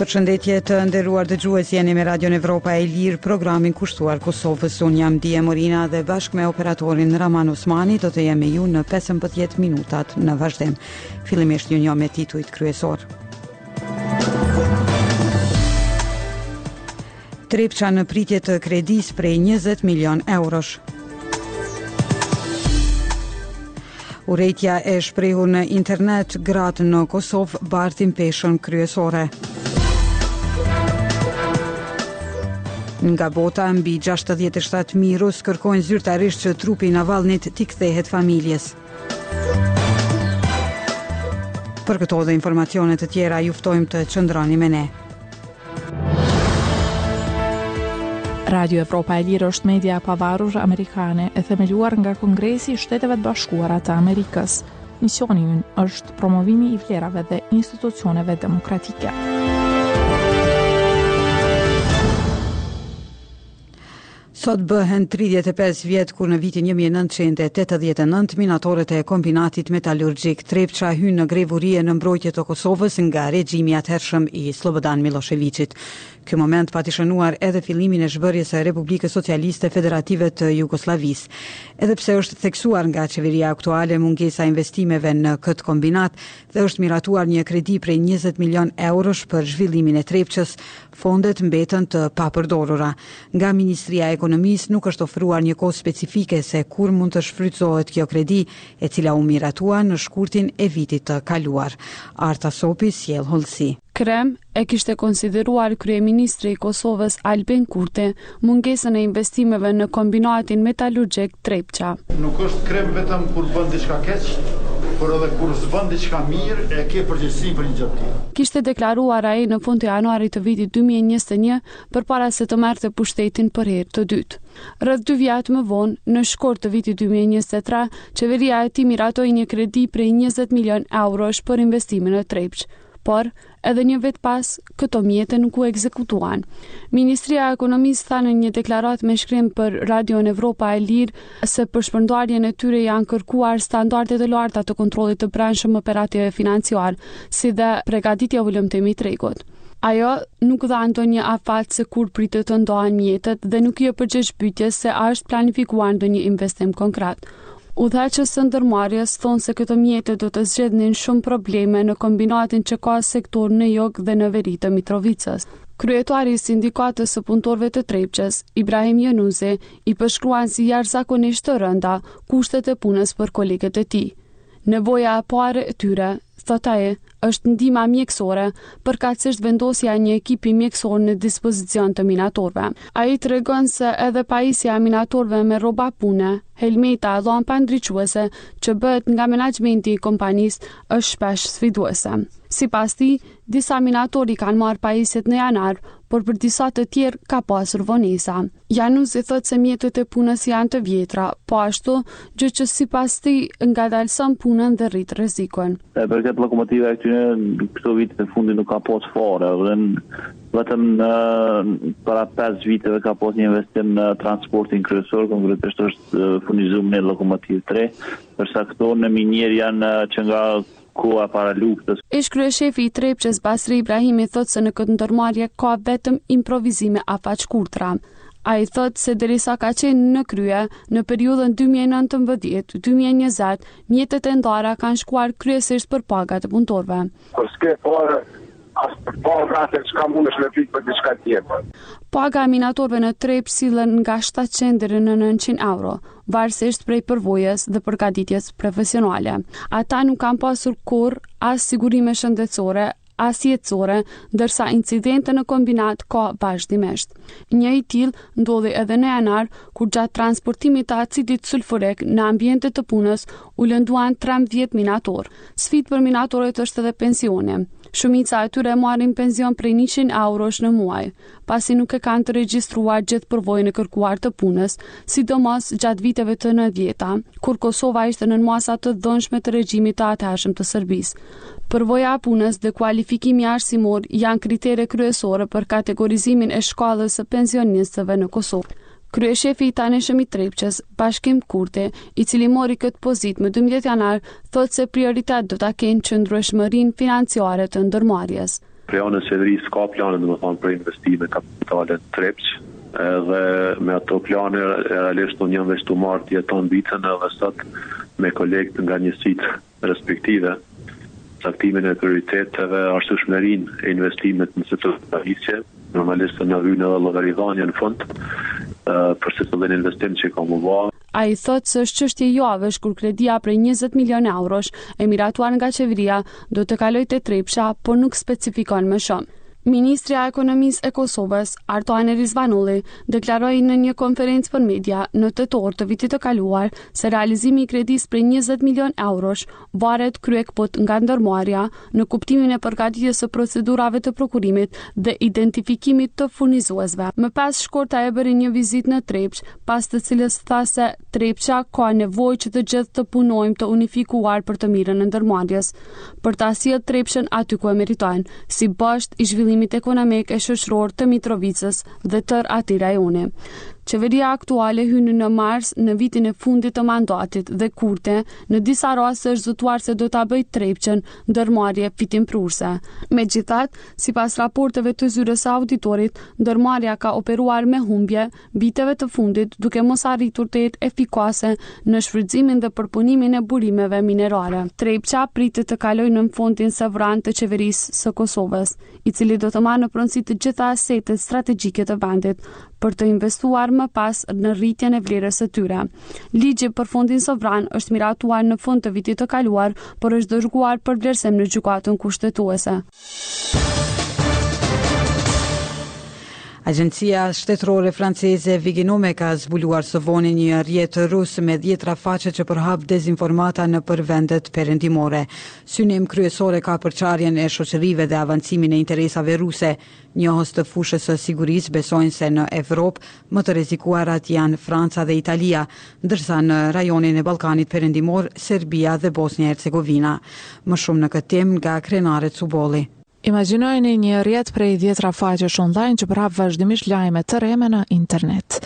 Përshëndetje të nderuar dëgjues, jeni me Radio Evropa e Lirë, programin kushtuar Kosovës. Unë jam Dije Morina dhe bashkë me operatorin Raman Osmani do të jemi me ju në 15 minutat në vazhdim. Fillimisht ju njoh me titujt kryesor. Trepça në pritje të kredisë prej njëzet milion eurosh. Urrejtja e shprehur në internet, gratë në Kosovë bartin peshën kryesore. Nga bota mbi 67 mijë rusë kërkojnë zyrtarisht që trupi i Navalnit t'i kthehet familjes. Për këto dhe informacione të tjera ju ftojmë të qëndroni me ne. Radio Evropa e Lirë është media e pavarur amerikane e themeluar nga Kongresi i Shteteve të Bashkuara të Amerikës. Misioni ynë është promovimi i vlerave dhe institucioneve demokratike. Sot bëhen tridhjetë e pesë vjet kur në vitin një mijë e nëntëqind e tetëdhjetë e nëntë minatorët e Kombinatit Metalurgjik Trepça hynë në grevë urie në mbrojtje të Kosovës nga regjimi i atëhershëm i Sllobodan Millosheviqit. Ky moment pati shënuar edhe fillimin e zhbërjes së Republikës Socialiste Federative të Jugosllavisë. Edhe pse është theksuar nga qeveria aktuale mungesa e investimeve në këtë kombinat dhe është miratuar një kredi prej njëzet milionë eurosh për zhvillimin e Trepçës, fondet mbeten të papërdorura. Nga Ministria e Ekonomisë nuk është ofruar një kohë specifike se kur mund të shfrytëzohet kjo kredi, e cila u miratua në shkurtin e vitit të kaluar. Arta Sopi sjell hollësi. Krim e kishte konsideruar kryeministri i Kosovës, Albin Kurti, mungesën e investimeve në Kombinatin Metalurgjik Trepça. Nuk është krim vetëm kur bën diçka keq, por edhe kur s'bën diçka mirë e ke përgjegjësinë për një gjë të tillë. Kishte deklaruar ai në fund të janarit të vitit dy mijë e njëzet e një, përpara se të merrte pushtetin për herë të dytë. Rreth dy vjet më vonë, në shkurt të vitit dy mijë e njëzet e tre, qeveria e tij miratoi një kredi prej njëzet milionë eurosh për investime në Trepçë. Por, edhe një vit pas, këto mjete nuk u ekzekutuan. Ministria e Ekonomisë tha në një deklaratë me shkrim për Radion Evropa e Lirë se për shpërndarjen e tyre janë kërkuar standarde të larta të kontrollit të brendshëm operativ e financiar, si dhe përgatitje e hulumtim i tregut. Ajo nuk dha ndonjë afat se kur pritet të ndahen mjetet dhe nuk iu përgjigj pyetjes se a është planifikuar ndonjë investim konkret. Udhëheqës të ndërmarrjes thonë se këto mjete do të zgjidhnin shumë probleme në kombinatin që ka sektorë në jug dhe në veri të Mitrovicës. Kryetari i Sindikatës së Punëtorëve të Trepçës, Ibrahim Jonuzi, i përshkruan si jashtëzakonisht të rënda kushtet e punës për kolegët e tij. Nevoja e parë e tyre, thotë ai, është ndihma mjekësore, përkatësisht vendosja e një ekipi mjekësor në dispozicion të minatorëve. Ai tregon se edhe pajisja e minatorëve me rroba pune, helmeta e llampa ndriçuese që bëhet nga menaxhmenti i kompanisë është shpesh sfiduese. Sipas tij, disa minatorë i kanë marrë pajisjet në janar, por për disa të tjerë ka pasur vonesa. Jonuzi thotë se mjetet e punës janë të vjetra, po ashtu, gjë që sipas tij ngadalëson punën dhe rrit rrezikun. I përket lokomotivave këtu, këto vitet e fundit nuk ka pas fare, dhe vetëm në para 5 viteve ka pas një investim në transportin kryesor, konkretisht është furnizu me një lokomotivë 3, përsa këto në minierë janë që nga Koha para luftës. Ish-kryeshefi i Trepçës, Basri Ibrahimi thotë se në këtë ndërmarrje ka vetëm improvizime afatshkurtra. Ai thotë se derisa ka qenë në krye, në periudhën dy mijë e nëntëmbëdhjetë, dy mijë e njëzet, mjetet e ndara kanë shkuar kryesisht për pagat e punëtorëve. Kur s'ke pare, As për paga as e çka mundesh me flitë për diçka tjetër. Pagat e minatorëve në Trepçë sillen nga shtatëqind deri në nëntëqind euro, varësisht prej përvojës dhe përgatitjes profesionale. Ata nuk kanë pasur kurrë as sigurime shëndetësore, as jetësore, ndërsa incidente në kombinat ka vazhdimisht. Një i tillë ndodhi edhe në janar, kur gjatë transportimit të acidit sulfurik në ambientet e punës u lënduan 13 minatorë. Sfidë për minatorët është edhe pensioni. Shumica e tyre marrin pension prej njëqind eurosh në muaj, pasi nuk e kanë të regjistruar gjithë përvojën e kërkuar të punës, sidomos gjatë viteve të nëntëdhjeta, kur Kosova ishte nën masa të dhunshme të regjimit të atëhershëm të Serbisë. Përvoja e punës dhe kualifikimi arsimor janë kritere kryesore për kategorizimin e shkallës së pensionistëve në Kosovë. Kryeshefi i tanishëm i Trepçës, Bashkim Kurti, i cili mori këtë pozitë më dymbëdhjetë janar, thotë se prioritet do ta kenë qëndrueshmërinë financiare të ndërmarrjes. Prej anës së qeverisë ka plane domethënë për investime kapitale në Trepçë, edhe me ato plane realisht unë jam veç tu marrë dje tanë ditën edhe sot me kolegët nga njësitë. respektive caktimin e prioriteteve, arsyeshmërinë e investimit në secilën pajisje, normalisht se na vyn edhe llogaridhënia në fund për secilin investim që ka me u ba. Ai thotë se është çështje javësh kur kredia prej njëzet milionë eurosh, e miratuar nga qeveria, do të kalojë te Trepça, por nuk specifikon më shumë. Ministrja e Ekonomisë e Kosovës, Artane Rizvanolli, deklaroi në një konferencë për media në tetor të vitit të kaluar, se realizimi i kredisë prej njëzet milionë eurosh varet kryekëput nga ndërmarrja, në kuptimin e përgatitjes së procedurave të prokurimit dhe identifikimit të furnizuesve. Më pesë shkurt ai bëri një vizitë në Trepçë, pas të cilës tha se Trepça ka nevojë që të gjithë të punojmë të unifikuar për të mirën e ndërmarrjes, për ta sjellë Trepçën aty ku e meritojnë, si bosht i zhvillimit ekonomik e shoqëror të Mitrovicës. dhe tërë atij rajoni. Qeveria aktuale hyn në mars në vitin e fundit të mandatit dhe Kurti në disa raste është zotuar se do ta bëjë Trepçën ndërmarrje fitimprurëse. Megjithatë, sipas raporteve të Zyrës së Auditorit, ndërmarrja ka operuar me humbje viteve të fundit, duke mos arritur të jetë efikase në shfrytëzimin dhe përpunimin e burimeve minerare. Trepça pritet të kalojë nën fondin sovran të Qeverisë së Kosovës. i cili do të marrë në pronësi të gjitha asetet strategjike të vendit për të investuar më pas në rritjen e vlerës së tyre. Ligji për fondin sovran është miratuar në fund të vitit të kaluar, por është dërguar për vlerësim në gjykatën kushtetuese. Agjencia shtetërore franceze Viginum ka zbuluar së voni një rrjet rus me dhjetra faqe që përhap dezinformata nëpër vendet perëndimore. Synim kryesor e ka përçarjen e shoqërive dhe avancimin e interesave ruse. Njohës të fushës së sigurisë besojnë se në Evropë më të rrezikuarat janë Franca dhe Italia, ndërsa në rajonin e Ballkanit Perëndimor, Serbia dhe Bosnja-Hercegovina. Më shumë në këtë temë nga Krenare Cubolli. Imagjinojeni një rrjet prej dhjetëra faqesh online që përhap vazhdimisht lajme të rreme në internet.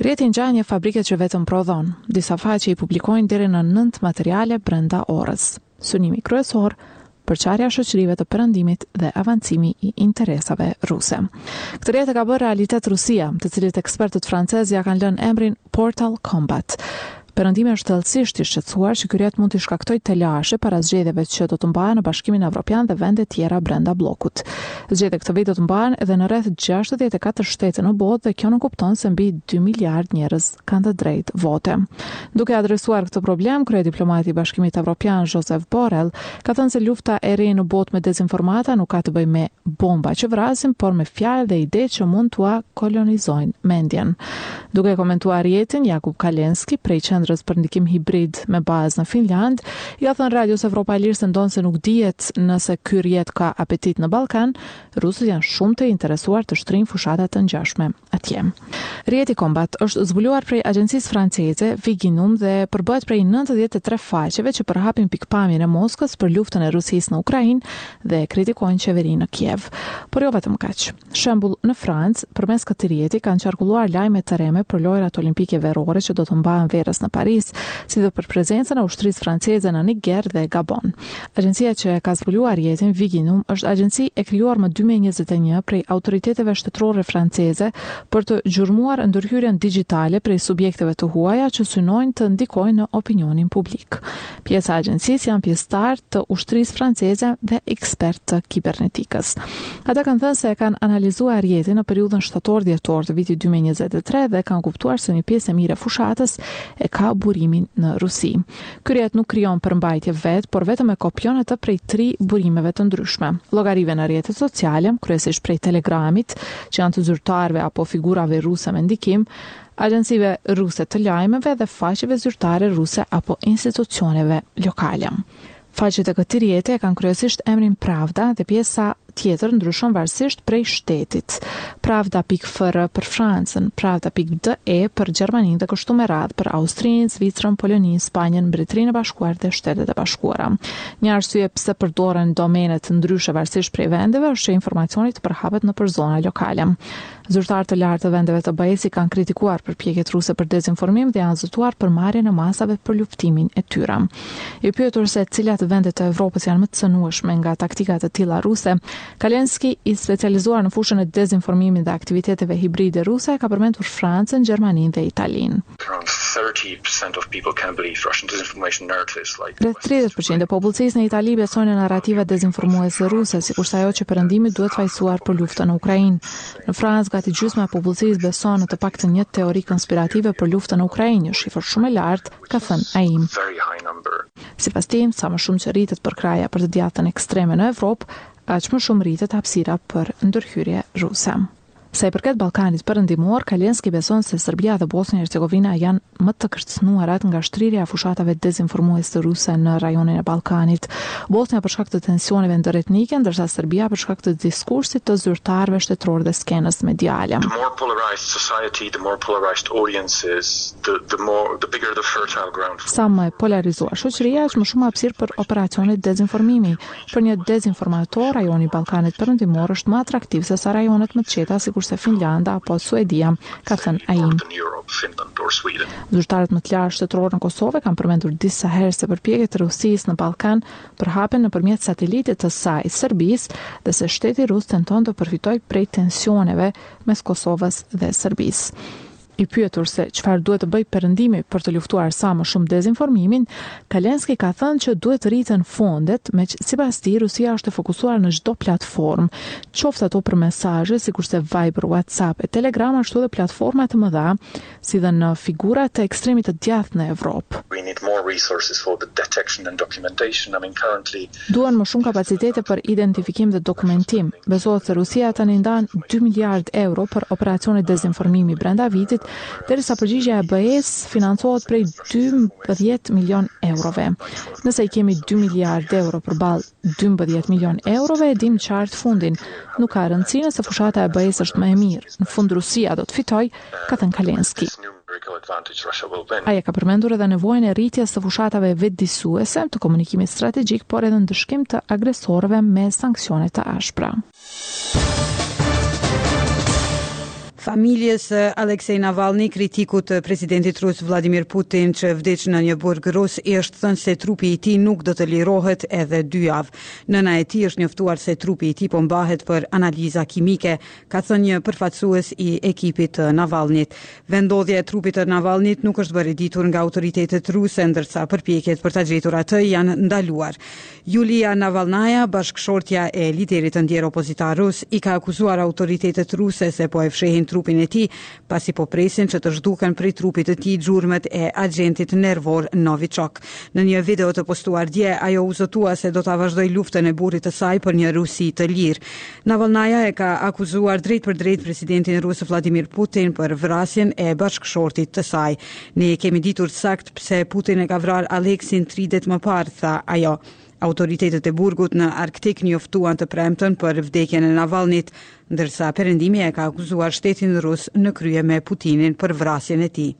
Rrjeti ngjan një fabrike që vetëm prodhon. Disa faqe i publikojnë deri në 9 materiale brenda orës. Synimi kryesor, përçarja e shoqërive të Perëndimit dhe avancimi i interesave ruse. Këtë rrjet e ka bërë realitet Rusia, të cilit ekspertët francezë ia kanë lënë emrin Portal Kombat. Perëndimi është thellësisht i shqetësuar që ky rrjet mund të shkaktojë telashe para zgjedhjeve që do të mbahen në Bashkimin Evropian dhe vende tjera brenda bllokut. Zgjedhjet këtë vit do të mbahen edhe në rreth 64 shtete në botë dhe kjo nënkupton se mbi 2 miliard njerëz kanë të drejtë vote. Duke adresuar këtë problem, kryediplomati i Bashkimit Evropian Josep Borrell ka thënë se lufta e re në botë me dezinformata nuk ka të bëjë me bomba që vrasin, por me fjalë dhe ide që mund t'ua kolonizojnë mendjen. Duke komentuar rrjetin, Jakub Kalenski, prej Qendrës për Ndikim Hibrid me bazë në Finlandë, i ka thënë Radios Evropa e Lirë se ndonëse nuk dihet nëse ky rrjet ka apetit në Ballkan, rusët janë shumë të interesuar të shtrijnë fushata të ngjashme atje. Rrjeti Kombat është zbuluar prej agjencisë franceze Viginum dhe përbëhet prej 93 faqeve që përhapin pikëpamjen e Moskës për luftën e Rusisë në Ukrainë dhe kritikojnë qeverinë në Kiev. Por jo vetëm kaq. Shembull, në Francë, përmes këtij rrjeti kanë qarkulluar lajme të rreme për Lojërat Olimpike Verore që do të mbahen verës në Paris, si dhe për prezencën e ushtrisë franceze në Niger dhe Gabon. Agjencia që e ka zbuluar rrjetin Viginum është agjenci e krijuar më 2021 prej autoriteteve shtetërore franceze për të gjurmuar ndërhyrjen digjitale prej subjekteve të huaja që synojnë të ndikojnë në opinionin publik. Pjesë e agjencisë janë pjesëtarë të ushtrisë franceze dhe ekspertë të kibernetikës. Ata kanë thënë se e kanë analizuar rrjetin në periudhën shtator-dhjetor të vitit 2023 dhe kanë kuptuar se një pjesë e mirë e fushatës e ka burimin në Rusi. Ky rrjet nuk krijon përmbajtje vetë, por vetëm e kopjon atë prej tri burimeve të ndryshme. Llogarive në rrjetet sociale, kryesisht prej Telegramit, që janë të zyrtarëve apo figurave ruse me ndikim, agjencive ruse të lajmeve dhe faqeve zyrtare ruse apo institucioneve lokale. Faqet e këtij rrjeti e kanë kryesisht emrin Pravda dhe pjesa tjetër ndryshon varësisht prej shtetit. Pravda.fr për Francën, Pravda.de për Gjermaninë dhe kështu me radhë për Austrinë, Zvicrën, Poloninë, Spanjën, Mbretërinë e Bashkuar dhe Shtetet e Bashkuara. Një arsye pse përdoren domene të ndryshme varësisht prej vendeve është që informacioni të përhapet nëpër zona lokale. Zyrtarë të lartë të vendeve të BE-së i kanë kritikuar përpjekjet ruse për dezinformim dhe janë zotuar për marrjen e masave për luftimin e tyre. I pyetur se cilat vende të Evropës janë më të cënueshme nga taktika të tilla ruse, Kalenski, i specializuar në fushën e dezinformimit dhe aktiviteteve hibride ruse, ka përmendur Francën, Gjermaninë dhe Italinë. Rreth tridhjetë për qind e popullsisë në Itali besojnë në narrativa dezinformuese ruse, sikurse ajo që Perëndimi duhet fajësuar për luftën në Ukrainë. Në Francë, gati gjysma e popullsisë beson në të paktën një teori konspirative për luftën në Ukrainë, një shifër shumë e lartë, ka thënë ai. Sipas tij, sa më shumë që rritet përkrahja për të djathtën ekstreme në Evropë, aq më shumë rritet hapësira për ndërhyrje ruse. Sa i përket Ballkanit Perëndimor, Kalenski beson se Serbia dhe Bosnja e Hercegovina janë më të kërcënuarat nga shtrirja e fushatave dezinformuese ruse në rajonin e Ballkanit. Bosnja për shkak të tensioneve ndëretnike, ndërsa Serbia për shkak të diskursit të zyrtarëve shtetërorë dhe skenës mediale. The more polarized society, the more polarized audience is, the the more the bigger the fertile ground for. Sa më e polarizuar shoqëria, aq më shumë hapësirë për operacione dezinformimi. Për një dezinformator, rajoni i Ballkanit Perëndimor është më atraktiv se sa rajonet më të qeta sikurse Finlanda apo Suedia, ka thënë ai. Zyrtarët më të lartë shtetërorë në Kosovë e kanë përmendur disa herë se përpjekjet e Rusisë në Ballkan përhapen nëpërmjet satelitit të saj, Serbisë, dhe se shteti rus tenton të përfitojë prej tensioneve mes Kosovës dhe Serbisë. I pyetur se çfarë duhet të bëjë Perëndimi për të luftuar sa më shumë dezinformimin, Kalenski ka thënë që duhet të rriten fondet, meqë sipas tij Rusia është e fokusuar në çdo platformë, qoftë ato për mesazhe sikurse Viber, WhatsApp e Telegram ashtu edhe platforma të mëdha, si dhe në figurat e ekstremit të djathtë në Evropë. Duhen më shumë kapacitete për identifikim dhe dokumentim. Besohet se Rusia tani ndan dy miliardë euro për operacione dezinformimi brenda vitit, derisa përgjigjja e BE-së financohet prej dymbëdhjetë milionë eurove. Nëse i kemi dy miliardë euro përballë dymbëdhjetë milionë eurove, e dimë qartë fundin. Nuk ka rëndësi nëse fushata e BE-së është më e mirë, në fund Rusia do të fitojë, ka thënë Kalenski. Ai e ka përmendur edhe nevojën e rritjes së fushatave vetëdijësuese, të komunikimit strategjik, por edhe ndëshkim të agresorëve me sanksione të ashpra. Familjes Alexei Navalny, kritikut të presidentit rus Vladimir Putin që vdiq në një burg rus, i është thënë se trupi i tij nuk do të lirohet edhe dy javë. Nëna e tij është njoftuar se trupi i tij po mbahet për analiza kimike, ka thënë një përfaqësues i ekipit të Navalnyt. Vendndodhja e trupit të Navalnyt nuk është bërë e ditur nga autoritetet ruse, ndërsa përpjekjet për ta gjetur atë janë ndaluar. Yulia Navalnaya, bashkëshortja e liderit të ndjerë opozitar rus, i ka akuzuar autoritetet ruse se po e fshehin trupin e tij pasi po presin që të zhduken prej trupit të tij gjurmët e agjentit nervor Novichok. Në një video të postuar dje, ajo u zotua se do ta vazhdojë luftën e burrit të saj për një Rusi të lirë. Navalnaya e ka akuzuar drejtpërdrejt presidentin rus Vladimir Putin për vrasjen e bashkëshortit të saj. Ne e kemi ditur saktë pse Putin e ka vrarë Aleksin tri ditë më parë, tha ajo. Autoritetet e burgut në Arktik njoftuan të premtën për vdekjen e Navalnyt, ndërsa Perëndimi e ka akuzuar shtetin rus në krye me Putinin për vrasjen e tij.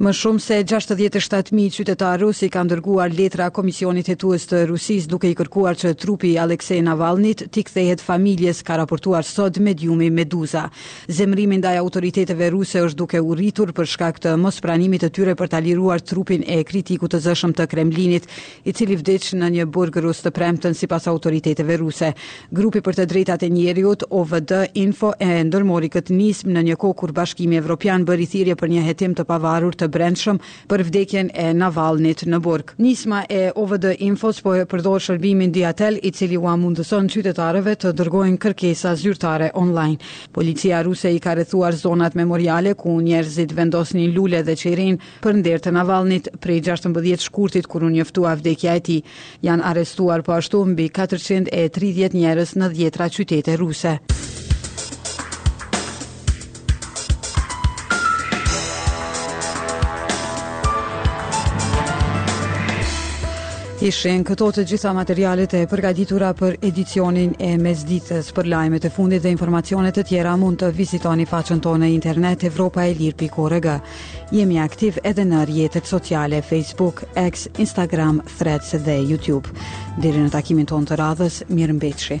Më shumë se 67.000 qytetarë rusë i kanë dërguar letra Komisionit Hetues të Rusisë duke i kërkuar që trupi i Alexei Navalnyt t'i kthehet familjes, ka raportuar sot mediumi Meduza. Zemërimi ndaj autoriteteve ruse është duke u rritur për shkak të mospranimit të tyre për ta liruar trupin e kritikut të zëshëm të Kremlinit, i cili vdiq në një burg rus të premten, sipas autoriteteve ruse. Grupi për të drejtat e njeriut, OVD Info e ndërmori këtë nismë në një kohë kur Bashkimi Evropian bëri thirrje për një hetim të pavarur të brendshëm për vdekjen e Navalnyt në burg. Nisma e OVD Infos po e përdor shërbimin Diatel, i cili ua mundëson qytetarëve të dërgojnë kërkesa zyrtare online. Policia ruse i ka rrethuar zonat memoriale ku njerëzit vendosnin lule dhe qirinj për nder të Navalnyt prej gjashtëmbëdhjetë shkurtit kur u njoftua vdekja e tij. Janë arrestuar po ashtu mbi katërqind e tridhjetë njerëz në dhjetra qytete ruse. Ishin këto të gjitha materialet e përgatitura për edicionin e mesditës. Për lajmet e fundit dhe informacione të tjera mund të vizitoni faqen tonë në internet evropaelir.org. Jemi aktiv edhe në rrjetet sociale Facebook, X, Instagram, Threads dhe YouTube. Deri në takimin tonë të radhës, mirëmbetshi.